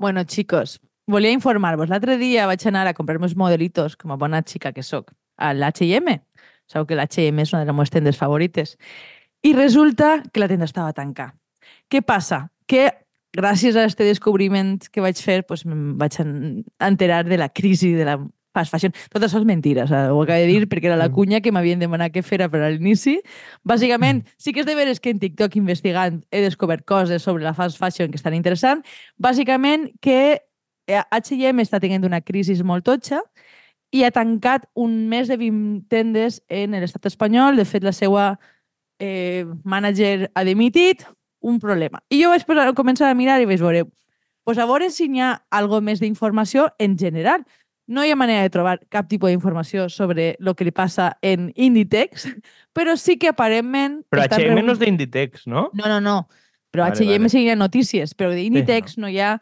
Bueno, chicos, volia informar-vos. L'altre dia vaig anar a comprar meus modelitos, com a bona xica que sóc, a l'H&M. Sabeu que l'H&M és una de les meves tendes favorites. I resulta que la tenda estava tancada. Què passa? Que gràcies a aquest descobriment que vaig fer, doncs, em vaig en- enterar de la crisi de la fast fashion. Tot això és mentira, o sigui, ho acabo de dir perquè era la cunya que m'havien demanat que fera per a l'inici. Bàsicament, sí que és de veres que en TikTok investigant he descobert coses sobre la fast fashion que estan interessants. Bàsicament que H&M està tenint una crisi molt totxa i ha tancat un més de 20 tendes en l'estat espanyol. De fet, la seva eh, manager ha dimitit, un problema. I jo vaig posar, començar a mirar i vaig veure, pues a veure si n'hi ha algo més d'informació en general. No hi ha manera de trobar cap tipus d'informació sobre el que li passa en Inditex, però sí que aparentment... Però H&M no reun- és d'Inditex, no? no, no, no. Però Vale, H&M vale. sí hi ha notícies, però d'Inditex no. hi ha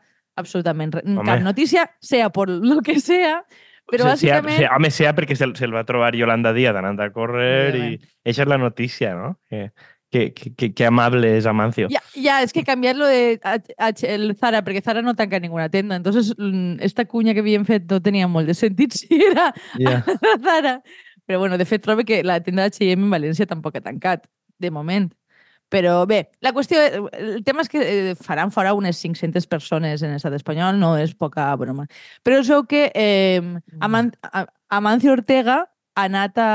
absolutament res. Home. cap notícia, sea por lo que sea, però Se- sea- bàsicament... sea- home, sea perquè se'l se va trobar Yolanda Díaz anant a córrer i Òbviament. això és la notícia, no? Que, que, que, que amable és Amancio. Ya, ya, es que cambiarlo de H- el Zara, porque Zara no tanca ninguna tienda. Entonces, mm, esta cuña que bien fet no tenía molt de sentit si era Ja. Zara. Però bueno, de fet, trobo que la tienda H&M en València tampoc ha tancat, de moment. Però bé, la qüestió, el tema és que eh, faran fora unes 500 persones en l'estat espanyol, no és poca broma. Però es veu que eh, Aman A- Amancio Ortega ha anat a,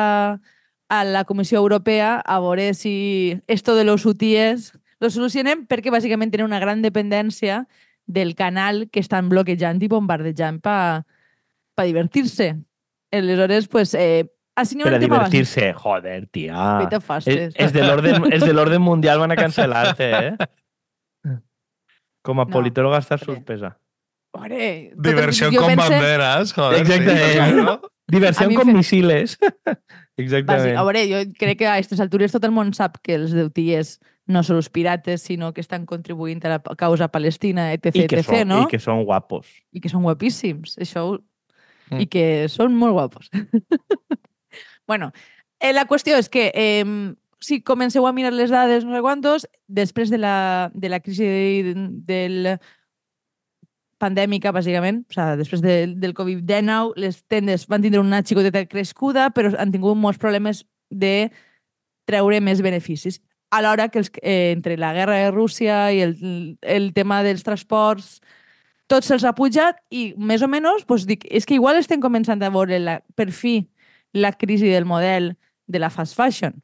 a la Comissió Europea a veure si esto de los UTIs lo solucionem perquè bàsicament tenen una gran dependència del canal que estan bloquejant i bombardejant per pa divertir-se. Aleshores, pues, eh, Per a divertir-se, joder, tia. Vete fastes. és de l'orden és de l'orden mundial van a cancel·lar-te, eh? Com a No. politòloga estàs sorpresa. Diversión jo con pense- banderas, joder. Exactamente. sí, claro. Diversió A mi con fe- misiles. Bàsic. Exactament. A veure, jo crec que a aquestes altures tot el món sap que els deutiers no són els pirates, sinó que estan contribuint a la causa palestina, etc, I que, etc, són, no? I que són guapos. I que són guapíssims. Això... Mm. I que són molt guapos. bueno, eh, la qüestió és que eh, si comenceu a mirar les dades, no sé quantos, després de la, de la crisi de, del pandèmica, bàsicament, o sigui, després de, del Covid-19, les tendes van tindre una xicoteta crescuda, però han tingut molts problemes de treure més beneficis. Alhora que els, eh, entre la guerra de Rússia i el, el tema dels transports, tot se'ls ha pujat i més o menys doncs dic, és que igual estem començant a veure la, per fi la crisi del model de la fast fashion.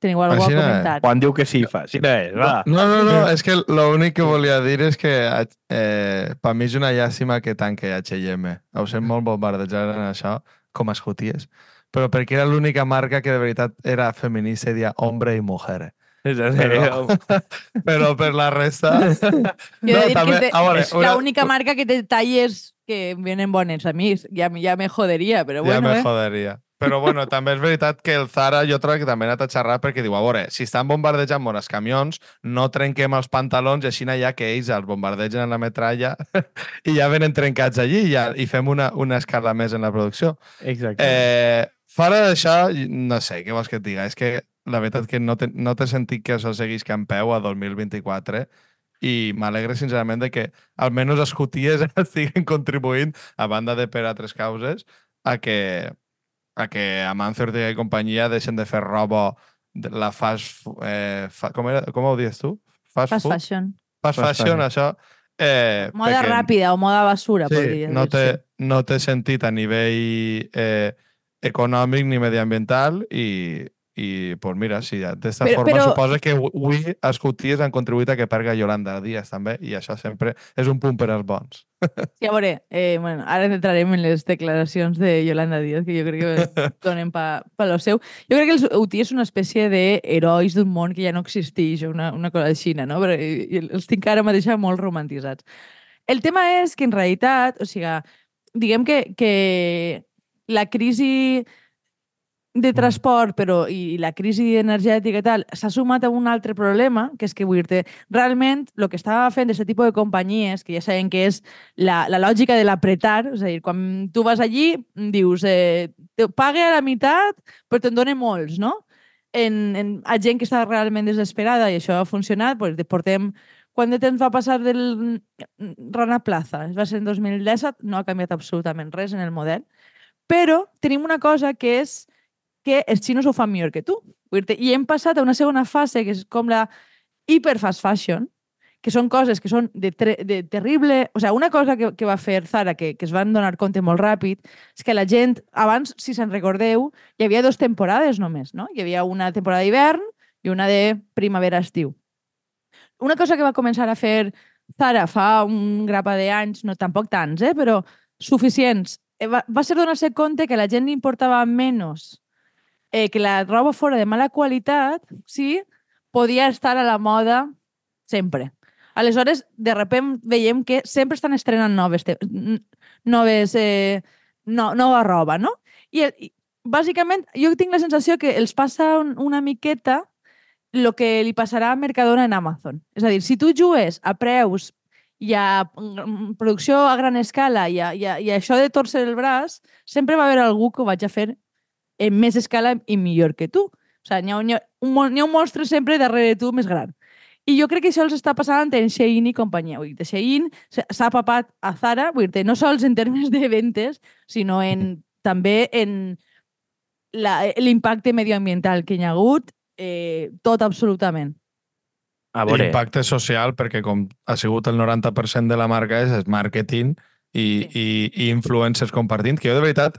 Teniu alguna cosa no a comentar? Quan diu que sí, fa. Sí, no és, va. No, no, no, és que l'únic que volia dir és que eh, per mi és una llàstima que tanque H&M. Ho sent molt bombardejar en això, com a escoties. Però perquè era l'única marca que de veritat era feminista i dia hombre i mujer. Però, però per la resta... Jo he de a veure, és l'única marca que té talles que vienen bones. A mi ja, ja me joderia, però ja bueno, me eh? joderia. Però bueno, també és veritat que el Zara jo trobo que també ha anat a xerrar perquè diu, a veure, si estan bombardejant molt els camions, no trenquem els pantalons i així ja que ells els bombardegen en la metralla i ja venen trencats allí i, ja, i fem una, una escala més en la producció. Exacte. Eh, fora d'això, no sé, què vols que et diga? És que la veritat que no té, no té sentit que això seguís en peu a 2024 i m'alegre sincerament de que almenys els juties estiguen contribuint, a banda de per altres causes, a que, a que Amancio Ortega i companyia deixen de fer roba de la fast... Eh, fa, com, era, com ho dius tu? Fast, Fast food? fashion. Fast, Fast fashion, fashion. això... Eh, Moda perquè- ràpida o moda basura, Sí, podria no té, dir-se. no té sentit a nivell eh, econòmic ni mediambiental i, i pues mira, sí, d'esta Però- forma però- suposa que avui els cuties han contribuït a que perga Yolanda Díaz també i això sempre és un punt per als bons. Sí, a veure, eh, bueno, ara entrarem en les declaracions de Yolanda Díaz, que jo crec que donen pa, pa lo seu. Jo crec que els UTI és una espècie d'herois d'un món que ja no existeix, una, una cosa així, no? Però els tinc ara mateix molt romantitzats. El tema és que, en realitat, o sigui, diguem que, que la crisi de transport però, i, i la crisi energètica i tal s'ha sumat a un altre problema, que és que vull dir realment el que estava fent aquest tipus de companyies, que ja sabem que és la, la lògica de l'apretar, és a dir, quan tu vas allí, dius, eh, te pague a la meitat, però te'n dona molts, no? En, en, a gent que està realment desesperada i això ha funcionat, doncs portem quant de temps va passar del Rana Plaza? Va ser en 2017, no ha canviat absolutament res en el model, però tenim una cosa que és que els xinos ho fan millor que tu. I hem passat a una segona fase, que és com la hiper fast fashion, que són coses que són de, de terrible... O sigui, una cosa que, que va fer Zara, que, que es van donar compte molt ràpid, és que la gent, abans, si se'n recordeu, hi havia dues temporades només, no? Hi havia una temporada d'hivern i una de primavera-estiu. Una cosa que va començar a fer Zara fa un grapa d'anys, no tampoc tants, eh, però suficients, eh, va, va ser donar-se compte que la gent li importava menys eh, que la roba fora de mala qualitat, sí, podia estar a la moda sempre. Aleshores, de repent veiem que sempre estan estrenant noves, noves eh, no, nova roba, no? I, el, i bàsicament, jo tinc la sensació que els passa un, una miqueta el que li passarà a Mercadona en Amazon. És a dir, si tu jugues a preus i a mm, producció a gran escala i a, i a, i a això de torcer el braç, sempre va haver algú que ho vaig a fer en més escala i millor que tu. O sigui, n'hi ha, un, ha un monstre sempre darrere de tu més gran. I jo crec que això els està passant en Shein i companyia. Vull dir, Shein s'ha papat a Zara, vull dir, no sols en termes de ventes, sinó en, també en la- l'impacte medioambiental que hi ha hagut, eh, tot absolutament. A veure, Impacte social, perquè com ha sigut el 90% de la marca és, és màrqueting i, Sí. i, i influencers compartint, que jo de veritat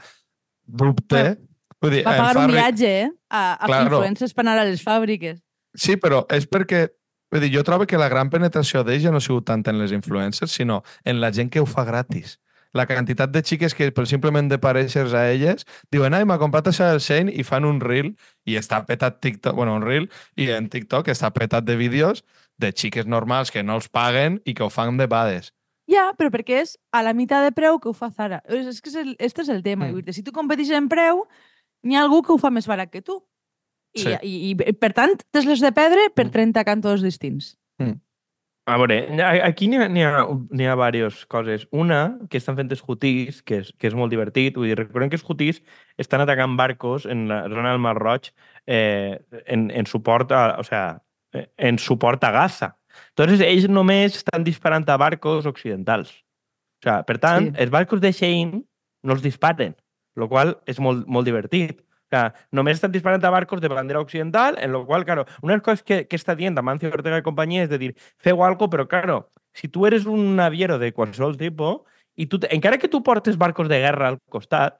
dubte... Vull dir, Va pagar fa un viatge, eh? A, a Claro. influencers per anar a les fàbriques. Sí, però és perquè vull dir, jo trobo que la gran penetració d'ells ja no ha sigut tant en les influencers, sinó en la gent que ho fa gratis. La quantitat de xiques que per simplement de parèixer a elles diuen, ai, m'ha comprat això del Shane i fan un reel i està petat TikTok, bueno, un reel i en TikTok està petat de vídeos de xiques normals que no els paguen i que ho fan de bades. Ja, però perquè és a la meitat de preu que ho fa Zara. És, és que és el, este és el tema. Mm. Si tu competeixes en preu, n'hi ha algú que ho fa més barat que tu. I, Sí. i, i, per tant, tens les de pedra per Mm. 30 cantos distints. a veure, aquí n'hi ha, ha, ha diverses coses. Una, que estan fent els hutís, que és, que és molt divertit. Vull dir, recordem que els hutís estan atacant barcos en la zona del Mar Roig eh, en, en suport a, o sea, en suport a Gaza. Entonces, ells només estan disparant a barcos occidentals. O sea, per tant, Sí. sí. els barcos de Shein no els disparen, el qual és molt, molt divertit. O sea, només estan disparant a barcos de bandera occidental, en lo qual, claro, una de les coses que, que està dient Amancio Ortega i companyia és de dir, feu algo, però, claro, si tu eres un naviero de qualsevol tipus, i tu, encara que tu portes barcos de guerra al costat,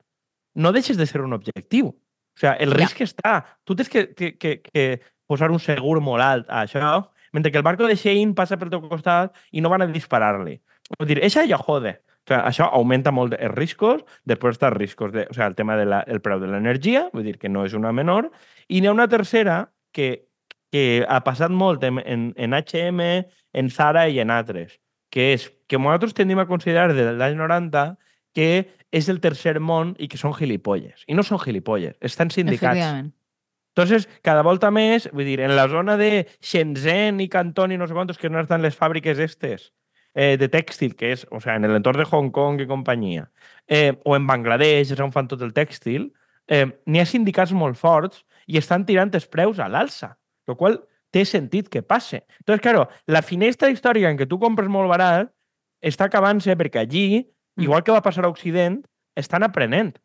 no deixes de ser un objectiu. O sea, el Ja. risc està. Tu tens que, que, que, que posar un segur molt alt a això, mentre que el barco de Shein passa pel teu costat i no van a disparar-li. Vull dir, això ja jode. O sea, això augmenta molt els riscos, després està els riscos, de, o sea, el tema del de el preu de l'energia, vull dir que no és una menor, i n'hi ha una tercera que, que ha passat molt en, en, en H&M, en Zara i en altres, que és que nosaltres tendim a considerar des de l'any 90 que és el tercer món i que són gilipolles. I no són gilipolles, estan sindicats. Entonces, cada volta més, vull dir, en la zona de Shenzhen i Cantón i no sé quantos, que no estan les fàbriques estes, eh, de tèxtil, que és, o sea, en l'entorn de Hong Kong i companyia, eh, o en Bangladesh, és on fan tot el tèxtil, eh, n'hi ha sindicats molt forts i estan tirant els preus a l'alça, el qual té sentit que passe. Entonces, claro, la finestra històrica en què tu compres molt barat està acabant-se perquè allí, Mm. igual que va passar a Occident, estan aprenent.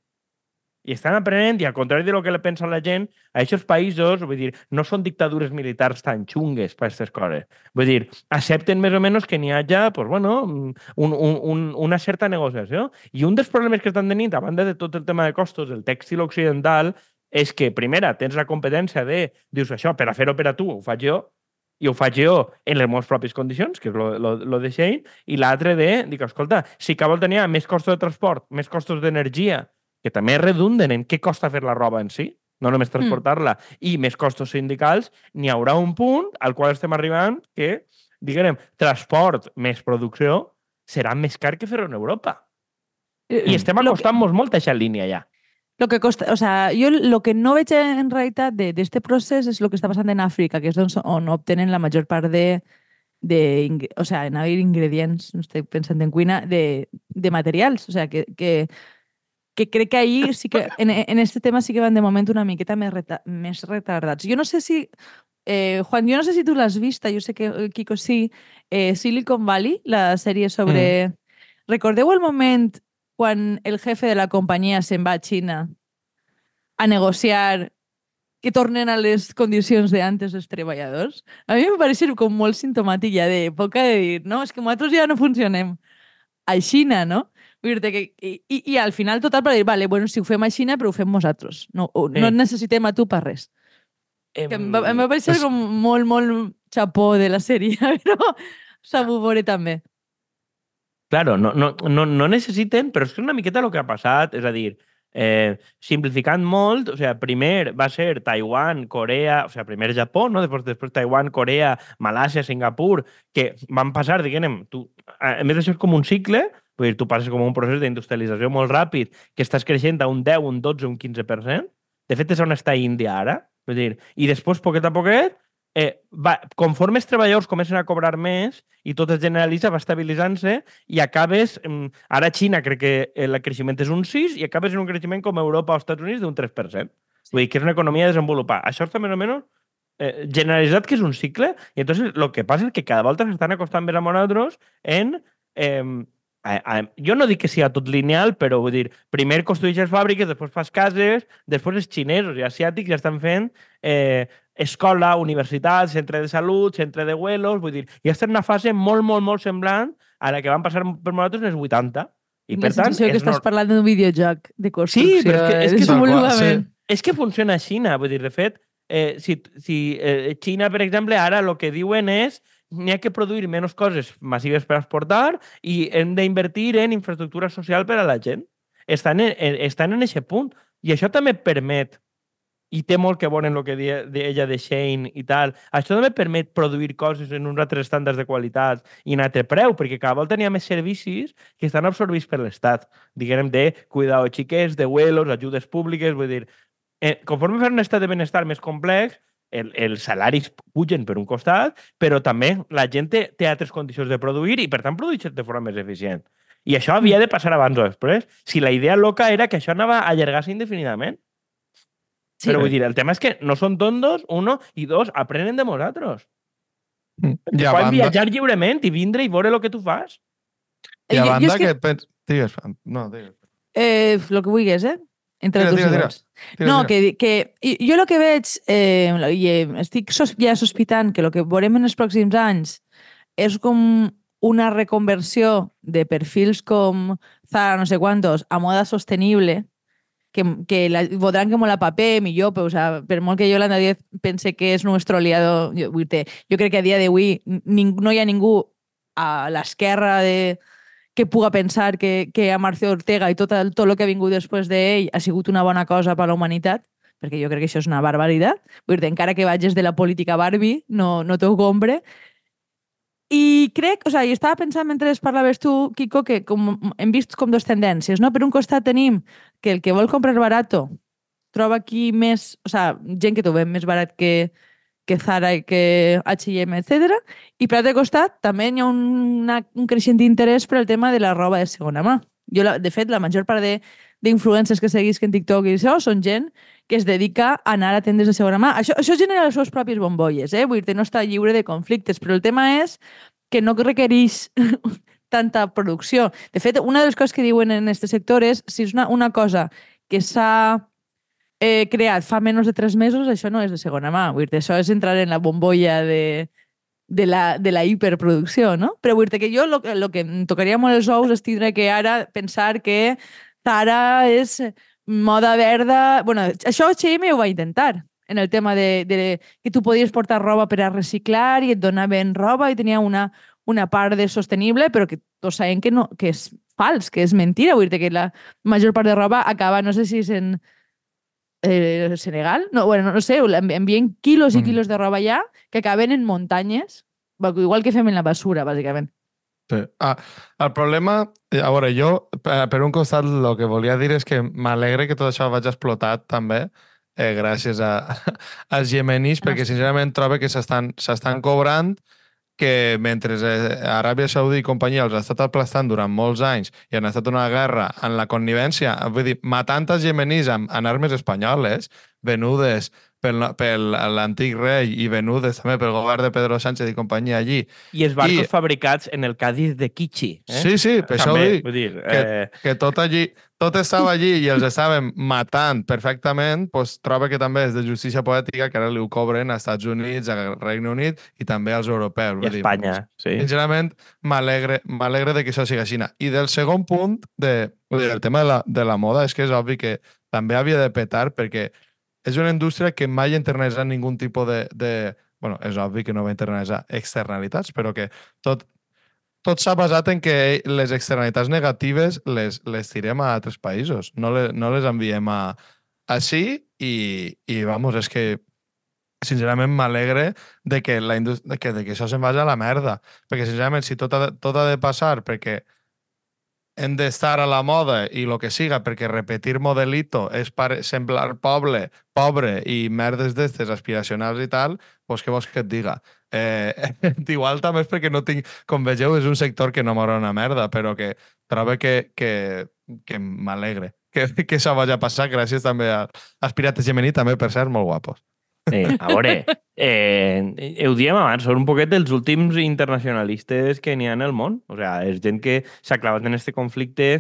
I estan aprenent, i al contrari de lo que pensa la gent, a aquests països, vull dir, no són dictadures militars tan xungues per aquestes coses. Vull dir, accepten més o menys que n'hi hagi, pues, bueno, un, un, un, una certa negociació. I un dels problemes que estan tenint, a banda de tot el tema de costos del tèxtil occidental, és que, primera, tens la competència de, dius, això, per a fer-ho per a tu, ho faig jo, i ho faig jo en les meves pròpies condicions, que és lo, lo de Shane, i l'altre de, dic, escolta, si que vol tenir més costos de transport, més costos d'energia, que també redunden en què costa fer la roba en si, no només transportar-la, i més costos sindicals, n'hi haurà un punt al qual estem arribant que, diguem, transport més producció serà més car que fer-ho en Europa. I estem Lo que- acostant-nos molt a aquesta línia ja. Lo que costa, o sea, jo lo que no veig en realitat de- d'este procés és el que està passant en Àfrica, que és doncs on obtenen la major part de, de o sea, en haver ingredients, no estic pensant en cuina, de, de materials. O sea, que, que, que crec que ahir sí que, en, en este tema sí que van de moment una miqueta més, reta, més retardats. Jo no sé si eh, Juan, jo no sé si tu l'has vista, jo sé que eh, Kiko sí, eh, Silicon Valley, la sèrie sobre... Mm. Recordeu el moment quan el jefe de la companyia se'n va a Xina a negociar que tornen a les condicions d'antes els treballadors? A mi em pareix com molt simptomàtic ja d'època de dir, no, és que nosaltres ja no funcionem a Xina, no? Vull que, i, i, I al final total per dir, vale, bueno, si ho fem a Xina, però ho fem nosaltres. No, o, no et necessitem a tu per res. Em, Que em va, em va parecer és- com molt, molt xapó de la sèrie, però s'ha veure també. Claro, no, no, no, no necessiten, però és que una miqueta el que ha passat, és a dir, eh, simplificant molt, o sigui, primer va ser Taiwan, Corea, o sigui, primer Japó, no? després, després Taiwan, Corea, Malàsia, Singapur, que van passar, diguem, tu, a més això és com un cicle, vull dir, tu passes com un procés d'industrialització molt ràpid, que estàs creixent a un 10, un 12, un 15%. De fet, és on està Índia ara. Vull dir, I després, poquet a poquet, eh, va, conforme els treballadors comencen a cobrar més i tot es generalitza, va estabilitzant-se i acabes... mm, Ara Xina crec que el creixement és un 6 i acabes en un creixement com Europa o Estats Units d'un 3%. Vull dir que és una economia desenvolupada. Això està més o menys eh, generalitzat que és un cicle i entonces el que passa és que cada volta s'estan acostant més a nosaltres en... Eh, a, a, jo no dic que sigui tot lineal, però vull dir, primer construeixes fàbriques, després fas cases, després els xinesos i asiàtics ja estan fent eh, escola, universitat, centre de salut, centre de vuelos, vull dir, ja estan en una fase molt, molt, molt semblant a la que van passar per nosaltres en els 80. I per tant, sensació que és estàs nor- parlant d'un videojoc de construcció. però és que- és que és desenvolupament. és que funciona a Xina, vull dir, de fet, eh, si, si eh, Xina, per exemple, ara el que diuen és n'hi ha que produir menys coses massives per exportar i hem d'invertir en infraestructura social per a la gent. Estan en, estan en aquest punt. I això també permet, i té molt que veure en el que deia de ella de Shane i tal, això també permet produir coses en uns altres estàndards de qualitat i en altre preu, perquè cada volta n'hi més servicis que estan absorbits per l'Estat. Diguem de cuidado xiquets, de vuelos, ajudes públiques, vull dir, eh, conforme fer un estat de benestar més complex, el, els salaris pugen per un costat, però també la gent té, té altres condicions de produir i, per tant, produeix de forma més eficient. I això havia de passar abans o després. Si la idea loca era que això anava a allargar-se indefinidament. Sí. Però vull dir, el tema és que no són tontos, uno, i dos, aprenen de nosaltres. I a Poden banda, viatjar lliurement i vindre i veure el que tu fas. i a banda és que... pens... Digues, no, digues. Eh, lo que vulguis, eh? Entre Tira, els dos tira, tira. Tira, No, que, que jo el que veig, eh, i eh, estic sos, ja sospitant que el que veurem en els pròxims anys és com una reconversió de perfils com Zara no sé quantos a moda sostenible, que, que la, voldran que molt a paper, millor, però o sea, per molt que Yolanda Díaz pense que és nostre aliado, jo, jo crec que a dia d'avui no hi ha ningú a l'esquerra de que puga pensar que, que Amarcio Ortega i tot el, tot el que ha vingut després d'ell ha sigut una bona cosa per a la humanitat, perquè jo crec que això és una barbaritat. Vull dir, encara que vagis de la política Barbie, no, no t'ho compre. I crec, o sigui, estava pensant mentre parlaves tu, Kiko, que com, hem vist com dues tendències, no? Per un costat tenim que el que vol comprar barato troba aquí més, o sigui, gent que t'ho ven més barat que, que Zara i que H&M, etc. I per altre costat també hi ha una, un creixent interès per al tema de la roba de segona mà. Jo, la, de fet, la major part d'influencers que seguisc en TikTok i això són gent que es dedica a anar a tendes de segona mà. Això, això genera les seves pròpies bombolles, eh? Vull dir, no està lliure de conflictes, però el tema és que no requereix tanta producció. De fet, una de les coses que diuen en aquest sector és si és una, una cosa que s'ha eh, creat fa menys de tres mesos, això no és de segona mà. Vull dir, això és entrar en la bombolla de, de, la, de la hiperproducció, no? Però vull dir que jo el que em tocaria molt els ous és tindre que ara pensar que Zara és moda verda... bueno, això H&M ho va intentar en el tema de, de que tu podies portar roba per a reciclar i et donaven roba i tenia una, una part de sostenible, però que tots sabem que, no, que és fals, que és mentira. Vull dir que la major part de roba acaba, no sé si és en eh, Senegal, no, bueno, no sé, envi- envien quilos i Mm. quilos de roba allà que acaben en muntanyes, igual que fem en la basura, bàsicament. Sí. Ah, el problema, eh, a veure, jo, per un costat, el que volia dir és que m'alegre que tot això vagi explotat també, eh, gràcies a, als iemenis, perquè sincerament trobo que s'estan s'estan cobrant que mentre eh, Aràbia Saudí i companyia els ha estat aplastant durant molts anys i han estat una guerra en la connivència, vull dir, matant els iemenis amb, amb armes espanyoles venudes pel, pel l'antic rei i venudes també pel govern de Pedro Sánchez i companyia allí. I els barcos I- fabricats en el Cádiz de Kichi. Eh? Sí, sí, per això ho També, dic. Vull dir, que- eh, que tot allí, tot estava allí i els estaven matant perfectament, doncs troba que també és de justícia poètica que ara li ho cobren als Estats Units, al Regne Unit i també als europeus. I dir, Espanya, sí. Sincerament, m'alegre de que això sigui així. I del segon punt, de, dir, el tema de la, de la moda, és que és obvi que també havia de petar perquè és una indústria que mai ha internalitzat ningú tipus de, de... bueno, és obvi que no va internalitzar externalitats, però que tot, tot s'ha basat en que les externalitats negatives les, les tirem a altres països, no, le, no les enviem a, així i, i vamos, és que sincerament m'alegre de que, la de que, de que això se'n vagi a la merda. Perquè, sincerament, si tot ha tot ha de passar perquè hem d'estar a la moda i el que siga, perquè repetir modelito és per semblar poble, pobre i merdes d'estes aspiracionals i tal, doncs què vols que et diga? Eh, igual també és perquè no tinc... Com vegeu, és un sector que no m'agrada una merda, però que trobo que, que, que m'alegre que, que això vagi a passar gràcies també als Pirates Gemení, també, per ser molt guapos. Sí, a veure, eh, ho diem abans, són un poquet dels últims internacionalistes que n'hi ha en el món. O sigui, és gent que s'ha clavat en este conflicte,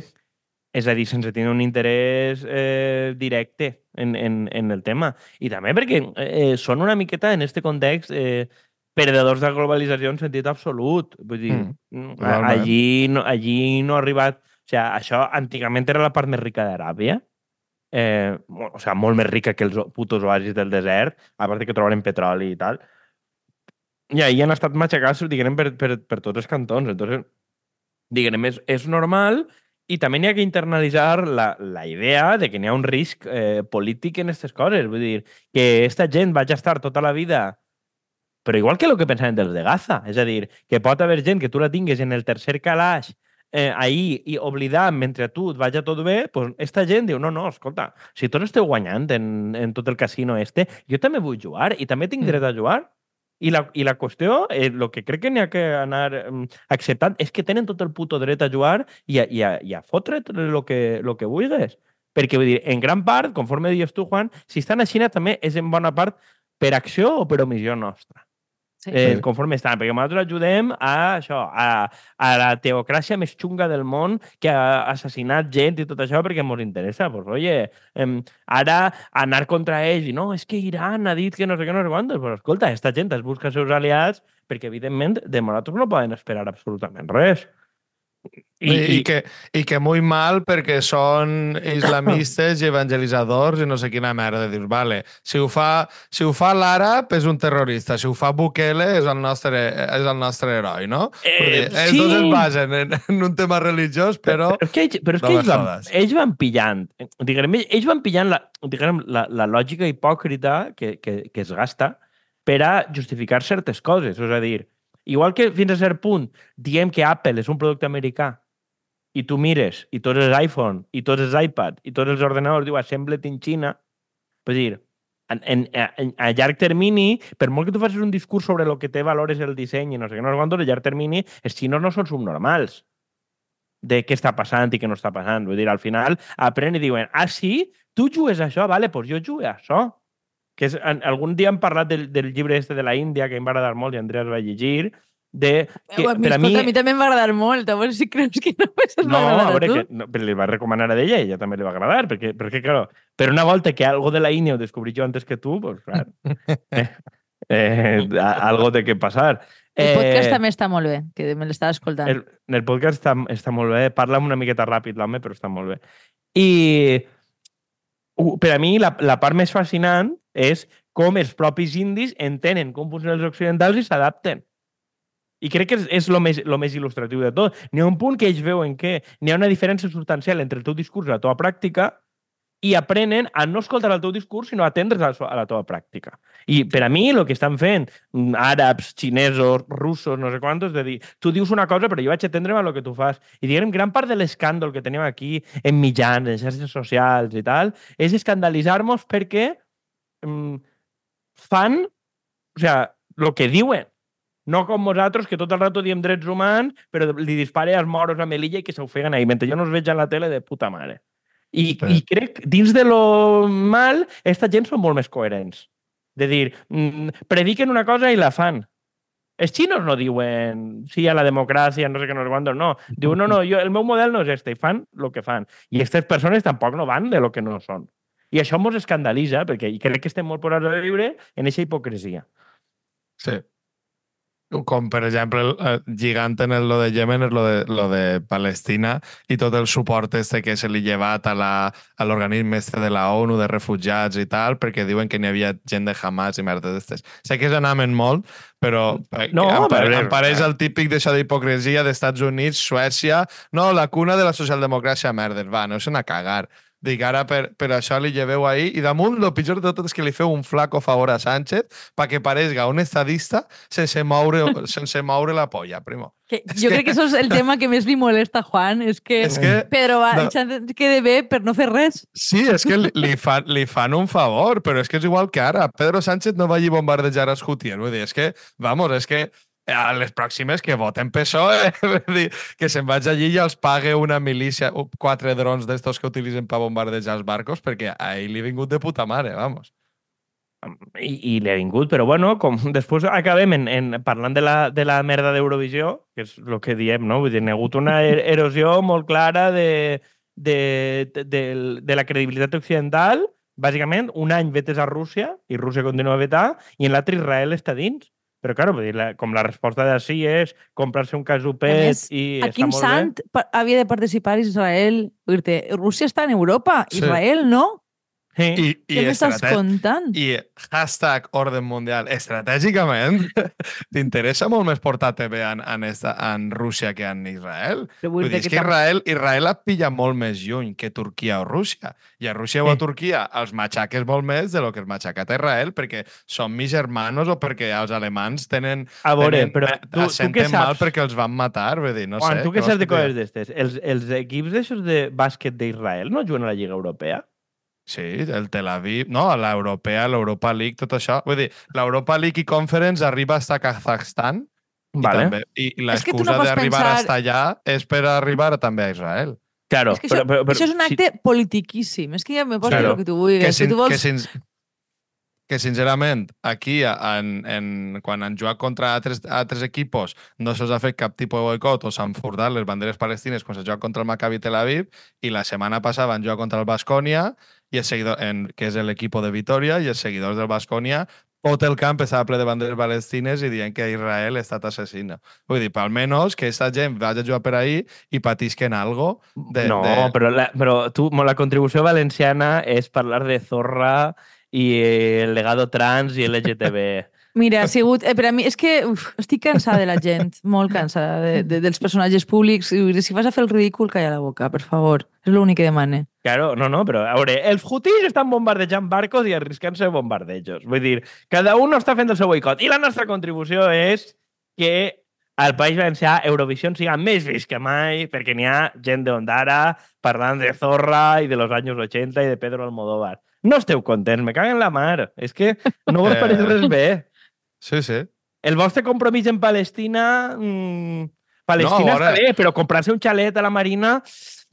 és a dir, sense tenir un interès eh, directe en, en, en el tema. I també perquè eh, són una miqueta, en este context, eh, perdedors de la globalització en sentit absolut. Vull dir, Mm, mm, allí, no, allí no ha arribat... O sigui, això antigament era la part més rica d'Aràbia, eh, o sea, molt més rica que els putos oasis del desert, a part de que trobarem petroli i tal. I ahir han estat matxacats, diguem, per, per, per tots els cantons. Entonces, diguem, és, és normal i també n'hi ha que internalitzar la, la idea de que n'hi ha un risc eh, polític en aquestes coses. Vull dir, que esta gent vagi a estar tota la vida però igual que el que pensaven dels de Gaza. És a dir, que pot haver gent que tu la tingues en el tercer calaix eh, ahir i oblidar mentre tu et vagi tot bé, pues esta gent diu, no, no, escolta, si tots esteu guanyant en, en tot el casino este, jo també vull jugar i també tinc Mm. dret a jugar. I la, I la qüestió, eh, el que crec que n'hi ha que anar mm, acceptant és que tenen tot el puto dret a jugar i a, i a, i a fotre el que, lo que vulguis. Perquè, vull dir, en gran part, conforme dius tu, Juan, si estan a Xina també és en bona part per acció o per omissió nostra Sí. eh, Sí. conforme estan, perquè nosaltres ajudem a això, a, a la teocràcia més xunga del món que ha assassinat gent i tot això perquè ens interessa. Pues, oye, em, ara anar contra ells i no, és que Iran ha dit que no sé què, no sé quantos. Però escolta, esta gent es busca els seus aliats perquè, evidentment, de nosaltres no poden esperar absolutament res. I, I, i, que, I que muy mal perquè són islamistes i evangelitzadors i no sé quina merda. Dius, vale, si ho fa, si ho fa l'àrab és un terrorista, si ho fa Bukele és el nostre, és el nostre heroi, no? Eh, dir, els sí. dos es basen en, en un tema religiós, però... Però és que ells, però és no que ells, van, ells van pillant, diguem, ells- ells van pillant la, diguem, la, la lògica hipòcrita que, que, que es gasta per a justificar certes coses. És a dir, igual que fins a cert punt diem que Apple és un producte americà i tu mires i tots els iPhone, i tots els iPad, i tots els ordenadors diu assemble't in China, és dir, en, en, en, a llarg termini, per molt que tu facis un discurs sobre el que té valor és el disseny i no sé què, no sé quantos, a llarg termini, els xinos no són subnormals de què està passant i què no està passant. Vull dir, al final aprenen i diuen, ah, sí? Tu jugues a això? Vale, doncs jo jugo a això. Que és, en, algun dia hem parlat del, del llibre este de la Índia, que em va agradar molt i Andrea es va llegir, de... Que, a, mi, per a escolta, mi... a mi també em va agradar molt. A veure si creus que només et No, va a agradar veure, a tu. que, no, però li va recomanar a ella ella també li va agradar, perquè, perquè claro, però una volta que algo de la Índia ho descobrí jo antes que tu, pues, clar, eh, eh, algo té que passar. El podcast Eh, també està molt bé, que me l'estava escoltant. El, el podcast està, està molt bé, parla una miqueta ràpid l'home, però està molt bé. I per a mi la, la part més fascinant és com els propis indis entenen com funcionen els occidentals i s'adapten. I crec que és, és lo, més, lo més il·lustratiu de tot. N'hi ha un punt que ells veuen que n'hi ha una diferència substancial entre el teu discurs i la teva pràctica i aprenen a no escoltar el teu discurs, sinó a atendre's a, la a la teva pràctica. I per a mi, el que estan fent mm, àrabs, xinesos, russos, no sé quantos, de dir, tu dius una cosa, però jo vaig atendre'm a lo que tu fas. I diguem, gran part de l'escàndol que tenim aquí en mitjans, en xarxes socials i tal, és escandalitzar-nos perquè mm, fan, o sea, lo que diuen. No com nosaltres, que tot el rato diem drets humans, però li dispare als moros a Melilla i que s'ofeguen ahí, mentre jo no els veig a la tele de puta mare. I, Sí. I crec, dins de lo mal, esta gent són molt més coherents. De dir, mm, prediquen una cosa i la fan. Els xinos no diuen sí a la democràcia, no sé què, no sé quantos, no. Diuen, no, no, jo, el meu model no és este, i fan el que fan. I aquestes persones tampoc no van de lo que no són. I això ens escandalitza, perquè crec que estem molt posats a viure en aquesta hipocresia. Sí. Com, per exemple, el, eh, lligant en el, lo de Yemen és lo de, lo de Palestina i tot el suport este que se li llevat a l'organisme este de la ONU de refugiats i tal, perquè diuen que n'hi havia gent de Hamas i merdes d'estes. Sé que s'anaven molt, però eh, No, em, pare, però- em pareix el típic d'això d'hipocresia d'Estats Units, Suècia... No, la cuna de la socialdemocràcia, merdes, va, no se'n a cagar. Dic, ara per, per això li lleveu ahir i damunt el pitjor de tot és que li feu un flaco favor a Sánchez perquè pareixga un estadista sense moure, sense moure la polla, primo. Que jo crec que això és el tema que més li molesta a Juan, és que, És que Pedro va, no. quede bé per no fer res. Sí, és que li, li, fan, li fan un favor, però és que és igual que ara. Pedro Sánchez no vagi a bombardejar els Houthis. Vull dir, és que, vamos, és que a les pròximes que voten PSOE, dir, que se'n vaig allí i els pague una milícia, quatre drons d'estos que utilitzen per bombardejar els barcos, perquè ahir li ha vingut de puta mare, vamos. I, i li ha vingut, però bueno, com després acabem en, en, parlant de la, de la merda d'Eurovisió, que és el que diem, no? Vull dir, ha hagut una er- erosió molt clara de, de, de, de, de la credibilitat occidental. Bàsicament, un any vetes a Rússia, i Rússia continua a vetar, i en l'altre Israel està dins. Però, clar, vull dir, la, com la resposta d'ací és comprar-se un casupet més, i A està quin molt bé. sant pa- havia de participar Israel? Vull dir Rússia està en Europa, Sí. Israel no? Sí. I, i Què m'estàs contant? I hashtag orden mundial. Estratègicament, t'interessa molt més portar TV en, en, esta, en Rússia que en Israel? Vull vull dir, que que Israel, Israel et pilla molt més lluny que Turquia o Rússia. I a Rússia o a Sí. Turquia els matxaques molt més de lo que els matxacat a Israel perquè són mis hermanos o perquè els alemans tenen... A veure, tenen però tu, tu què senten mal saps? perquè els van matar. Vull dir, no Juan, sé. tu què saps de coses d'estes? Els, els equips d'aixòs de bàsquet d'Israel no juguen a la Lliga Europea? Sí, el Tel Aviv, no, l'Europea, l'Europa League, tot això. Vull dir, l'Europa League i Conference arriba fins a Kazakhstan i, també, i, i no l'excusa pots d'arribar pensar- fins allà és per arribar també a Israel. Claro, és que això, però, però, però, això és un acte politiquíssim. És que ja me dir Claro. el que tu vulguis. que, Que, sin, tu vols... que, sin, que sincerament aquí en, en, quan han jugat contra altres, altres equipos no se'ls ha fet cap tipus de boicot o s'han furtat les banderes palestines quan s'ha jugat contra el Maccabi Tel Aviv i la setmana passada van jugar contra el Bascònia i el seguidor, en, que és l'equip de Vitoria i els seguidors del Bascònia tot el camp estava ple de banderes palestines i dient que Israel ha estat assassina. Vull dir, almenys que aquesta gent vagi a jugar per ahí i patisquen algo de... no, de... però, la, però tu, la contribució valenciana és parlar de Zorra i el legado trans i LGTB. Mira, ha sigut... Eh, per a mi, és que uf, estic cansada de la gent, molt cansada de, de, dels personatges públics. Si vas a fer el ridícul, calla la boca, per favor. És l'únic que demane. Claro, no, no, però a veure, els hutis estan bombardejant barcos i arriscant-se bombardejos. Vull dir, cada un està fent el seu boicot. I la nostra contribució és que al País Valencià Eurovisió siga més vist que mai, perquè n'hi ha gent d'Ondara parlant de Zorra i de los anys 80 i de Pedro Almodóvar. No esteu contents, me caguen la mar. És que no vos Eh. pareix res bé. Sí, sí. El vostre compromís en Palestina... Mmm, Palestina No, està bé, però comprar-se un xalet a la Marina,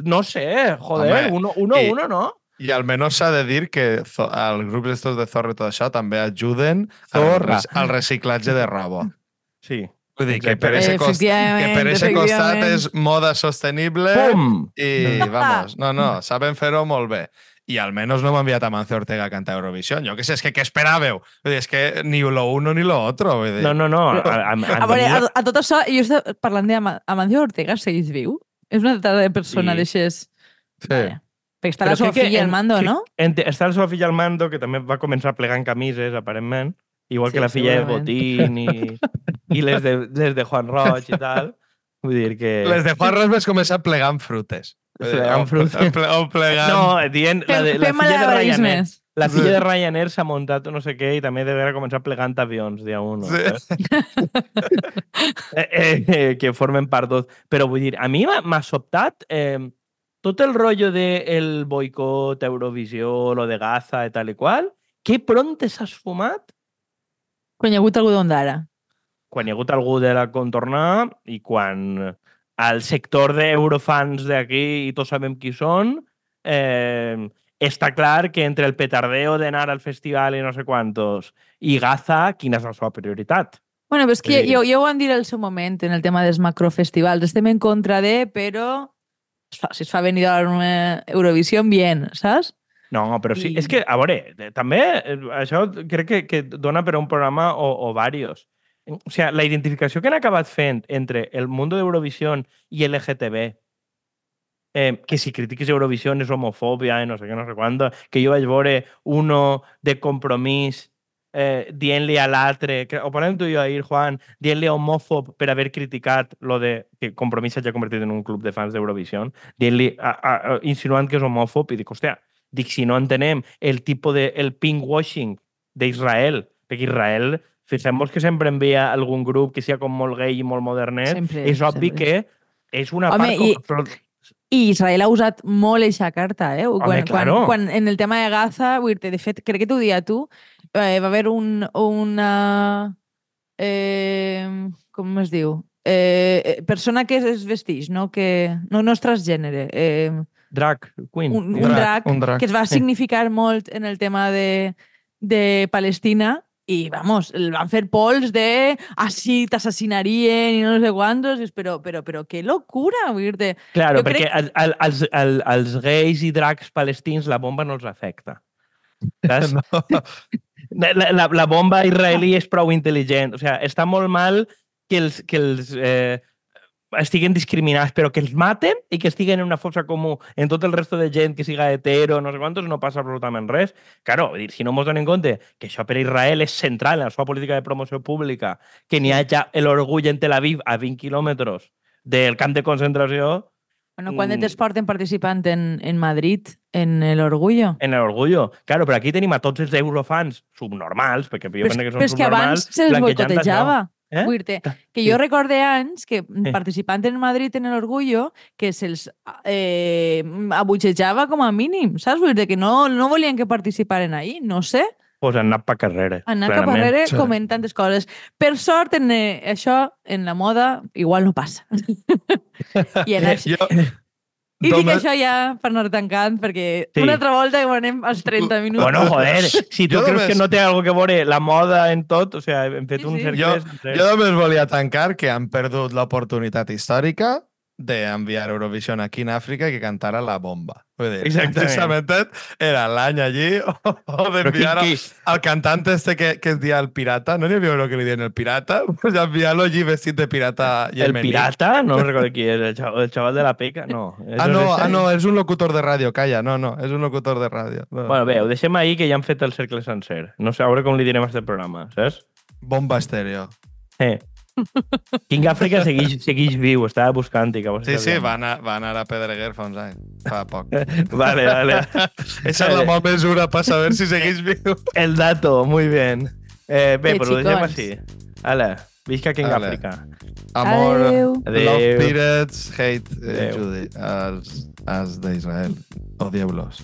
no sé, joder, Home, uno, uno, i- uno, no? I almenys s'ha de dir que els grups estos de Zorra i tot això també ajuden al, Zorra. al reciclatge de roba. Sí. Vull dir que per ese, cost, que per ese costat és moda sostenible Pum! i, vamos, no, no, saben fer-ho molt bé. I almenys no m'ha enviat a Mancio Ortega a cantar Eurovisió. Jo què sé, és que què esperàveu? És que ni lo uno ni lo otro. Vull dir. No, no, no. A, a, a, A veure, a, a tot això, jo estava parlant d'Amancio Ortega, segueix viu? És una altra de persona Sí. d'aixes... Sí. Vale. Perquè està la seva filla al mando, que- no? en- Està la seva filla al mando, que també va començar plegant camises, aparentment. Igual Sí, que la filla de. Botín i, i les, de, les de Juan Roig i tal. Vull dir que... Les de Juan Ros vas començar plegant frutes. Plegant frutes. o ple- O plegant... No, dient, la, de, la filla de Ryanair. La filla de Ryanair s'ha muntat no sé què i també deve haver començat plegant avions dia 1. Sí. eh, eh, eh, que formen part tot. Però vull dir, a mi m'ha- sobtat eh, tot el rotllo del de el boicot a Eurovisió, lo de Gaza i tal i qual, que pronte s'ha esfumat Quan hi ha hagut algú d'Ondara. Quan hi ha hagut algú de la contornar i quan el sector d'eurofans d'aquí, i tots sabem qui són, eh, està clar que entre el petardeo d'anar al festival i no sé quantos i Gaza, quina és la seva prioritat? Bueno, però és que Sí. jo, jo ho vam dir al seu moment en el tema dels macrofestivals. Estem en contra de, però es fa- si es fa venir a Eurovisió, bien, saps? No, però sí, I- és que, a veure, també eh, això crec que, que dona per a un programa o, o varios. O sigui, la identificació que han acabat fent entre el món d'Eurovisió i LGTB, eh, que si critiques Eurovisió és homofòbia i no sé què, no sé quant, que jo vaig veure uno de compromís eh, dient-li a l'altre, ho parlem tu i jo ahir, Juan, dient-li homòfob per haver criticat lo de que Compromís s'hagi convertit en un club de fans d'Eurovisió, dient-li, insinuant que és homòfob, i dic, hòstia, dic, si no entenem el tipus de, el pinkwashing d'Israel, perquè Israel, fixem-nos que sempre envia algun grup que sigui com molt gay i molt modernet, Sempre, és obvi sempre. que és una Home, part... Com, i- però, I Israel ha usat molt eixa carta, eh? Quan, claro. quan, quan, en el tema de Gaza, vull dir de fet, crec que t'ho dia tu, eh, va haver un, una... Eh, com es diu? Eh, eh, persona que es vestix, no? Que, no, no és transgènere. Eh, drag queen. un, un, diguem. drac, un drac. que es va Sí. significar molt en el tema de, de Palestina i, vamos, el van fer pols de així t'assassinarien i no sé quantos, i és, però, però, però que locura, vull dir-te. Claro, Jo perquè crec- al, al, als, al, als gais i dracs palestins la bomba no els afecta. Saps? No. La, la, la bomba israelí és prou intel·ligent. O sigui, està molt mal que els, que els eh, estiguen discriminats, però que els maten i que estiguen en una fossa comú en tot el resto de gent que siga hetero, no sé quantos, no passa absolutament res. Claro, dir, si no mos donen compte que això per Israel és central en la seva política de promoció pública, que n'hi hagi l'orgull en Tel Aviv a 20 quilòmetres del camp de concentració, Bueno, quan Mm. mm. porten participant en, en Madrid, en el Orgullo? en l'orgullo. Claro, però aquí tenim a tots els eurofans subnormals, perquè jo Però, penso que però són és que abans subnormals, se'ls boicotejava. Eh? Ta- que sí. jo recorde anys que Sí. participant en Madrid en el Orgullo que se'ls eh, abutxejava com a mínim, saps? Vull dir que no, no volien que participaren ahí, no sé. Pues han anat pa carrere. Anar cap clarament. darrere Sí. sí. com en tantes coses. Per sort, en, eh, això, en la moda, igual no passa. I, en això, Jo, I dic això ja per anar tancant, perquè Sí. una altra volta que anem als 30 minuts. Bueno, joder, si tu Jo creus només- que no té algo que veure la moda en tot, o sea, hem fet Sí, un sí. cercle... Jo- jo només volia tancar que han perdut l'oportunitat històrica d'enviar Eurovision aquí en Àfrica i que cantara la bomba. Vull dir, Exactament. precisament era l'any allí o, qui, d'enviar qui, al cantant este que, que es dia el pirata, no n'hi havia uno que li diuen el pirata? Pues enviar-lo allí vestit de pirata el yemení. pirata? No recordo qui és, el xaval, el xaval de la peca? No. Ah, no, ah, no, és un locutor de ràdio, calla, no, no, és un locutor de ràdio. No. Bueno, bé, ho deixem ahir que ja han fet el cercle sencer. No sé, a veure com li direm a aquest programa, saps? Bomba estèreo. Eh. King Àfrica segueix, segueix viu, estava buscant-hi. Sí, sí, va anar, va anar a Pedreguer fa uns anys, fa poc. Vale, vale. Esa és la meva mesura per saber si segueix viu. El dato, muy bien. Eh, bé, però ho deixem així. Ala, visca King Ale. Àfrica. Amor, Adeu. Adeu. love pirates, hate eh, Adeu. Judy, els, els d'Israel. Odieu-los.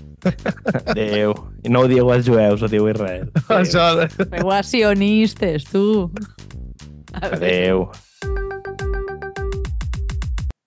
Adéu. I no ho dieu als jueus, ho diu Israel. Adéu. Això... Però sionistes, tu. Adéu.